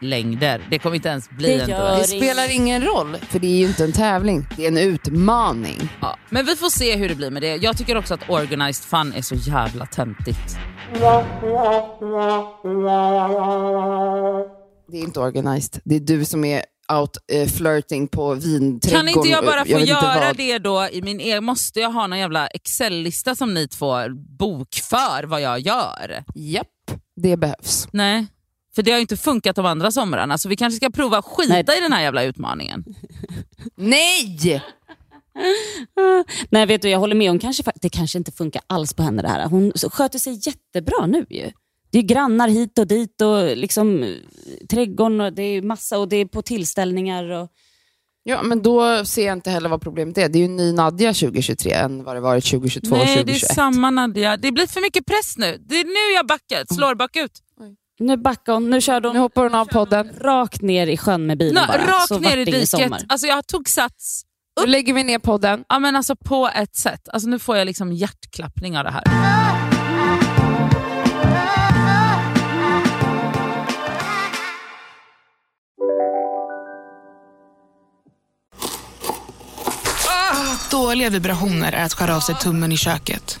hästlängder. Det kommer inte ens bli Det en duell. Det spelar ingen roll, för det är ju inte en tävling. Det är en utmaning. Ja. Men vi får se hur det blir med det. Jag tycker också att organized fun är så jävla töntigt. Det är inte organized. Det är du som är out eh, flirting på vinträdgården. Kan inte jag bara få inte göra det då i min egen... Måste jag ha någon jävla Excel-lista som ni två bokför vad jag gör? Japp, det behövs. Nej. För det har ju inte funkat de andra somrarna, så vi kanske ska prova att skita Nej. i den här jävla utmaningen. [LAUGHS] Nej! Nej vet du, jag håller med. Hon kanske, det kanske inte funkar alls på henne det här. Hon sköter sig jättebra nu ju. Det är grannar hit och dit och liksom eh, trädgården och det är massa och det är på tillställningar. Och... Ja, men då ser jag inte heller vad problemet är. Det är ju en ny Nadja 2023 än vad det varit 2022 och Nej, det 2021. är samma Nadja. Det blir för mycket press nu. Det är nu jag backar. Slår bakut. Nu backar hon, nu Nu hon hoppar hon av podden. rakt ner i sjön med bilen Nå, bara. rakt så ner i diket. Alltså jag tog sats. Nu lägger vi ner podden. Ja, men alltså på ett sätt. Alltså nu får jag liksom hjärtklappning av det här. Dåliga vibrationer är att skära av sig tummen i köket.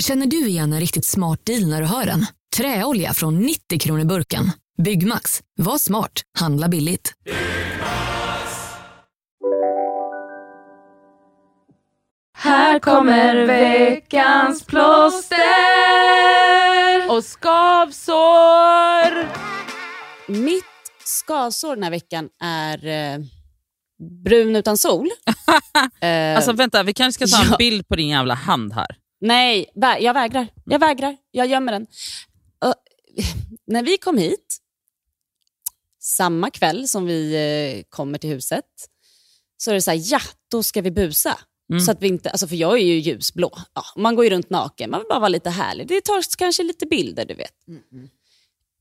Känner du igen en riktigt smart deal när du hör den? Träolja från 90 kronor burken. Byggmax. Var smart. Handla billigt. Här kommer veckans plåster och skavsår. Mitt skavsår den här veckan är eh, brun utan sol. [LAUGHS] eh, Alltså vänta, vi kanske ska ta en ja. bild på din jävla hand här. Nej, jag vägrar. Jag vägrar. Jag gömmer den. Och, [LAUGHS] när vi kom hit, samma kväll som vi eh, kommer till huset, så är det så här, ja, då ska vi busa. Mm. Så att vi inte, alltså för jag är ju ljusblå. Ja, man går ju runt naken, man vill bara vara lite härlig. Det tar kanske lite bilder, du vet.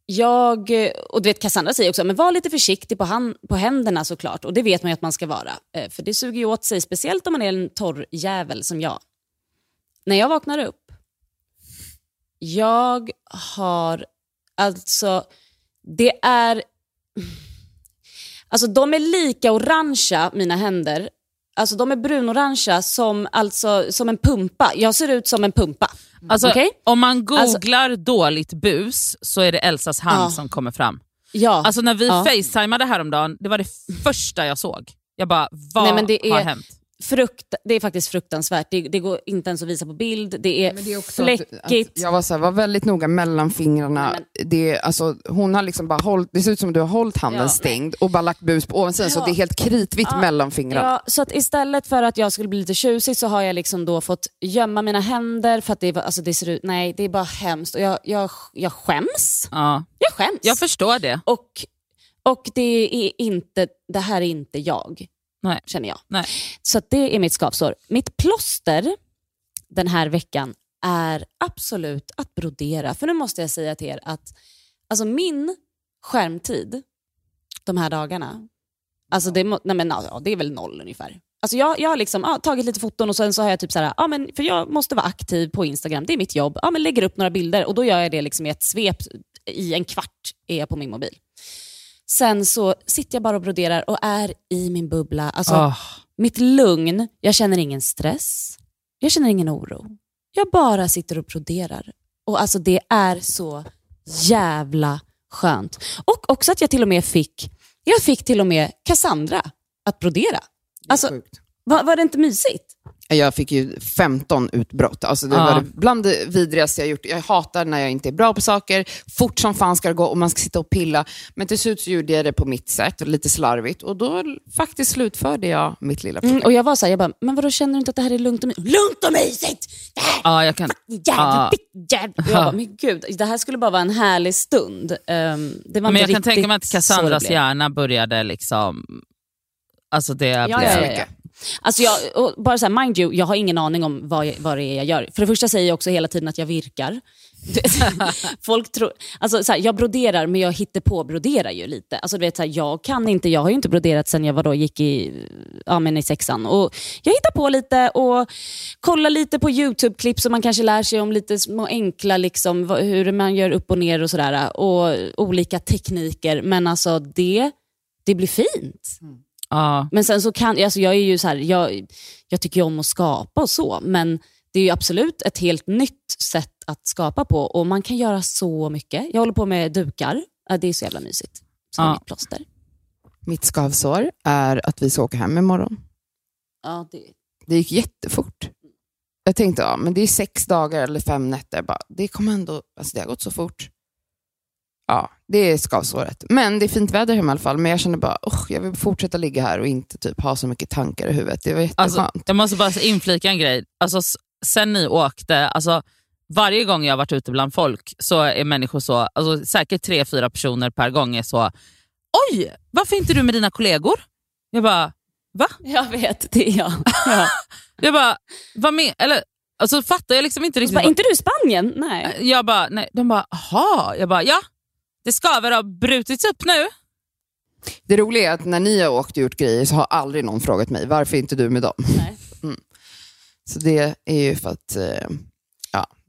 Jag, eh, och du vet Cassandra säger också, men var lite försiktig på, hand, på händerna såklart. Och det vet man ju att man ska vara. Eh, För det suger ju åt sig, speciellt om man är en torr jävel som jag. När jag vaknar upp, jag har alltså, det är, alltså de är lika orangea mina händer. Alltså de är brunorangea som, alltså, som en pumpa. Jag ser ut som en pumpa. Alltså, Okej? Om man googlar dåligt bus så är det Elsas hand Ja. som kommer fram. Ja. Alltså när vi Ja. facetimade häromdagen, det var det första jag såg. Jag bara, vad Nej, men det har är- hänt? Frukt, det är faktiskt fruktansvärt. Det, det går inte ens att visa på bild. Det är, Men det är också att, fläckigt. att jag var, så här, var väldigt noga mellan fingrarna. Nej, det, alltså, hon har liksom bara hållit, det ser ut som att du har hållit handen Ja. stängd och bara lagt bus på ovansidan så Ja. det är helt kritvitt Ja. mellan fingrarna. Ja, så att istället för att jag skulle bli lite tjusig så har jag liksom då fått gömma mina händer för att det, var- alltså det ser ut, nej det är bara hemskt. Och jag, jag, jag skäms. Ja. Jag skäms. Jag förstår det. och, och det är inte, det här är inte jag, Nej. känner jag. Nej. Så det är mitt skavsår. Mitt plåster den här veckan är absolut att brodera. För nu måste jag säga till er att alltså min skärmtid de här dagarna, alltså det, nej men, ja, det är väl noll ungefär. Alltså jag, jag har liksom, ja, tagit lite foton och sen så har jag typ så här, ja, men, för jag måste vara aktiv på Instagram, det är mitt jobb. Ja, men lägger upp några bilder och då gör jag det liksom i ett svep. I en kvart är jag på min mobil. Sen så sitter jag bara och broderar och är i min bubbla. Alltså, Ah. Mitt lugn, jag känner ingen stress, jag känner ingen oro. Jag bara sitter och broderar. Och alltså det är så jävla skönt. Och också att jag till och med fick, jag fick till och med Cassandra att brodera. Alltså, var, var det inte mysigt? Jag fick ju 15 utbrott. Alltså det Ja. var bland det vidrigaste jag gjort. Jag hatar när jag inte är bra på saker. Fort som fan ska det gå och man ska sitta och pilla. Men till slut så gjorde jag det på mitt sätt, lite slarvigt. Och då faktiskt slutförde jag mitt lilla projekt. Mm, och jag var så här, jag bara, men vadå känner du inte att det här är lugnt och mysigt? Lugnt och mysigt! Det här Ja, jag kan... jävla Ja. jävla... Jag bara, men [LAUGHS] gud, det här skulle bara vara en härlig stund. Um, det var Men jag kan tänka mig att Cassandras hjärna började liksom... Alltså det Ja, blev... ja, ja, ja. Alltså jag, och bara så här, mind you, jag har ingen aning om vad, jag, vad det är jag gör. För det första säger jag också hela tiden att jag virkar. [LAUGHS] Folk tror, alltså så här, jag broderar men jag hittar på broderar ju lite. Alltså du vet, så här, jag kan inte, jag har ju inte broderat sen jag var då, gick i, ja, men i sexan. Och jag hittar på lite och kollar lite på YouTube-klipp så man kanske lär sig om lite små enkla, liksom, hur man gör upp och ner och sådär. Och olika tekniker. Men alltså det, det blir fint. Mm. Ja. Men sen så kan, alltså jag är ju så här, jag, jag tycker ju om att skapa och så, men det är ju absolut ett helt nytt sätt att skapa på och man kan göra så mycket. Jag håller på med dukar, det är så jävla mysigt. Är Ja. mitt plåster. Mitt skavsår är att vi ska åka hem imorgon. Ja, det, Det gick jättefort. Jag tänkte, ja, men det är sex dagar eller fem nätter. Bara, det kommer ändå, alltså det har gått så fort. Ja, det är skavsåret. Men det är fint väder hemma i alla fall. Men jag känner bara, oh, jag vill fortsätta ligga här och inte typ ha så mycket tankar i huvudet. Det var jätteskönt. Alltså, jag måste bara inflika en grej. Alltså, sen ni åkte, alltså, varje gång jag har varit ute bland folk så är människor så, alltså, säkert tre, fyra personer per gång är så, oj, varför är inte du med dina kollegor? Jag bara, va? jag vet, det är jag. Ja. [LAUGHS] Jag bara, vad med, eller, Alltså fattar jag liksom inte riktigt. bara, vad- inte du i Spanien? Nej. Jag bara, nej. De bara, aha. Jag bara, ja. Det ska väl ha brutits upp nu? Det roliga är att när ni har åkt och gjort grejer så har aldrig någon frågat mig, varför inte du med dem? Nej. Mm. Så det är ju för att eh,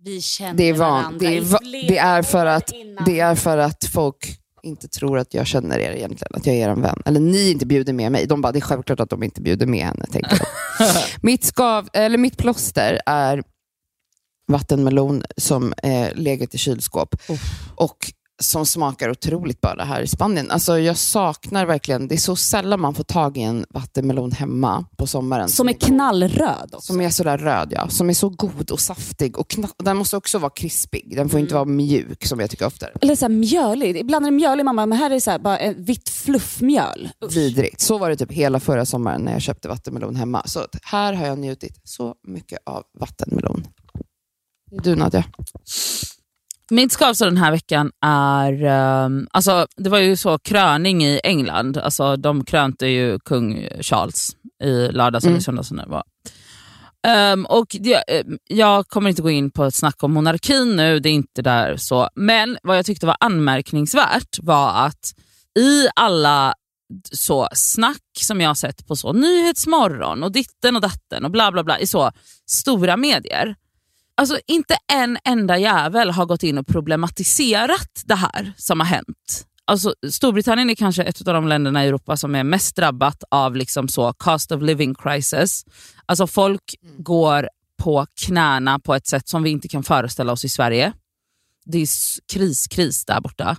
Vi känner det är, varandra det, är, va- det, är för att, det är för att folk inte tror att jag känner er egentligen, att jag är er vän. Eller ni inte bjuder med mig. De bara, det är självklart att de inte bjuder med henne. Tänker jag. [LAUGHS] mitt, skav, eller mitt plåster är vattenmelon som eh, legat i kylskåp. Och som smakar otroligt bra det här i Spanien. Alltså jag saknar verkligen, det är så sällan man får tag i en vattenmelon hemma på sommaren. Som är knallröd också. Som är sådär röd ja. Som är så god och saftig. Och den måste också vara krispig. Den får inte vara mjuk som jag tycker ofta. Eller så här mjölig. Ibland är det mjölig mamma, men här är det så här, bara ett vitt fluffmjöl. Usch. Vidrigt. Så var det typ hela förra sommaren när jag köpte vattenmelon hemma. Så här har jag njutit så mycket av vattenmelon. Du Nadja? Mitt skavsår den här veckan är, ehm, alltså det var ju så kröning i England, alltså de krönte ju kung Charles i lördags eller Mm. söndags det var. Ehm, och det, eh, jag kommer inte gå in på ett snack om monarkin nu, det är inte där så. Men vad jag tyckte var anmärkningsvärt var att i alla så snack som jag har sett på så Nyhetsmorgon och ditten och datten och bla bla bla i så stora medier. Alltså inte en enda jävel har gått in och problematiserat det här som har hänt. Alltså, Storbritannien är kanske ett av de länderna i Europa som är mest drabbat av liksom så cost of living crisis. Alltså folk går på knäna på ett sätt som vi inte kan föreställa oss i Sverige. Det är s- kris, kris där borta.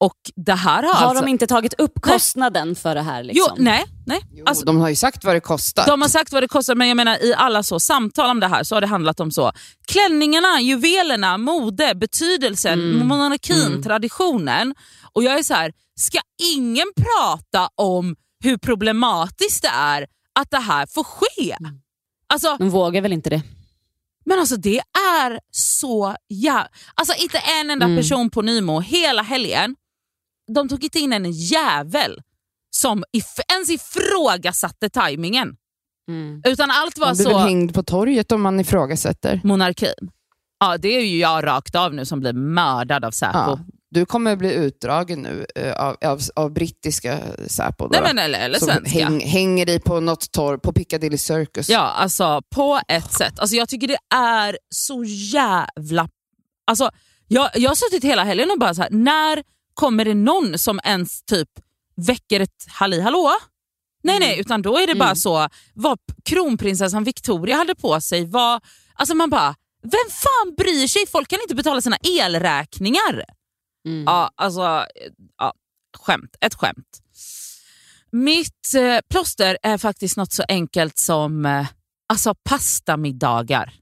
Och det här har, Har alltså... de inte tagit upp kostnaden för det här? Liksom? Jo, nej, nej. Alltså, de har ju sagt vad det kostar. de har sagt vad det kostar, men jag menar i alla så samtal om det här så har det handlat om så klänningarna, juvelerna, mode, betydelsen, Mm. monarkin, Mm. traditionen. Och jag är så här, ska ingen prata om hur problematiskt det är att det här får ske? Alltså, De vågar väl inte det? men alltså det är så jä... Alltså inte en enda Mm. person på Nymo hela helgen. De tog inte in en jävel som if- ens ifrågasatte tajmingen. Mm. Utan allt var Man blir så... väl hängd på torget om man ifrågasätter. monarkin. Ja, det är ju jag rakt av nu som blir mördad av Säpo. Ja. Du kommer bli utdragen nu eh, av, av, av brittiska Säpo. då Nej, men, eller, eller Som svenska. häng, hänger dig på något torg på Piccadilly Circus. Ja, alltså på ett sätt. Alltså, jag tycker det är så jävla... Alltså, jag, jag har suttit hela helgen och bara så här, när kommer det någon som ens typ väcker ett halli hallå? Nej, nej, utan då är det bara Mm. så vad kronprinsessan Victoria hade på sig. Vad, alltså man bara, vem fan bryr sig? Folk kan inte betala sina elräkningar. Mm. Ja, alltså, ja, skämt. Ett skämt. Mitt eh, plåster är faktiskt något så enkelt som eh, alltså pastamiddagar.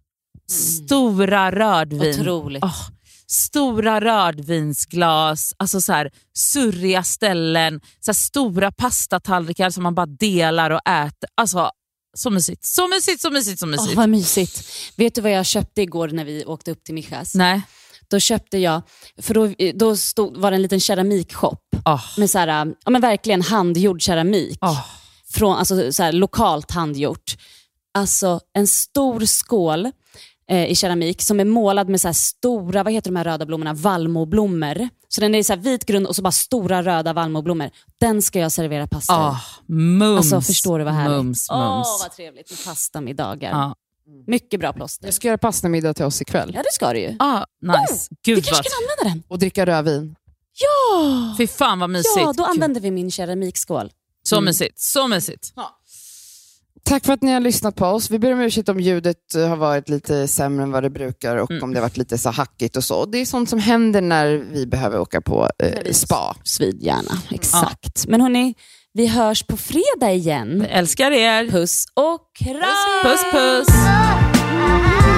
Stora rödvin. Otroligt. Åh, stora rödvinsglas, alltså så här, surriga ställen, så stora pastatallrikar som man bara delar och äter. Alltså, så mysigt, så mysigt, så mysigt, så mysigt. vad mysigt. Vet du vad jag köpte igår när vi åkte upp till Michas? Nej. Då köpte jag, för då, då stod, var det en liten keramikshop Åh, med så här, ja, men verkligen handgjord keramik. åh. Från, alltså, så här, lokalt handgjort. Alltså en stor skål eh, i keramik som är målad med så här stora, vad heter de här röda blommorna? Vallmoblommor. Så den är så här vit grund och så bara stora röda vallmoblommor. Den ska jag servera pasta. Ah, mums, Alltså förstår du vad härligt? Mums, Åh mums. vad trevligt med pastamiddagar. Ja. Mycket bra plåster. Jag ska göra pastamiddag till oss ikväll. Ja det ska du ju. Ah, nice. Gud Vi kanske vad... kan använda den. Och dricka rödvin. Ja! Fy fan vad mysigt. Ja, då använder vi min keramikskål. Så mysigt. Så mysigt. Tack för att ni har lyssnat på oss. Vi ber om ursäkt om ljudet eh, har varit lite sämre än vad det brukar och Mm. om det har varit lite så hackigt och så. Det är sånt som händer när vi behöver åka på eh, spa. Svidgärna, exakt. Men hörni, vi hörs på fredag igen. Jag älskar er. Puss och kram! Puss puss. Den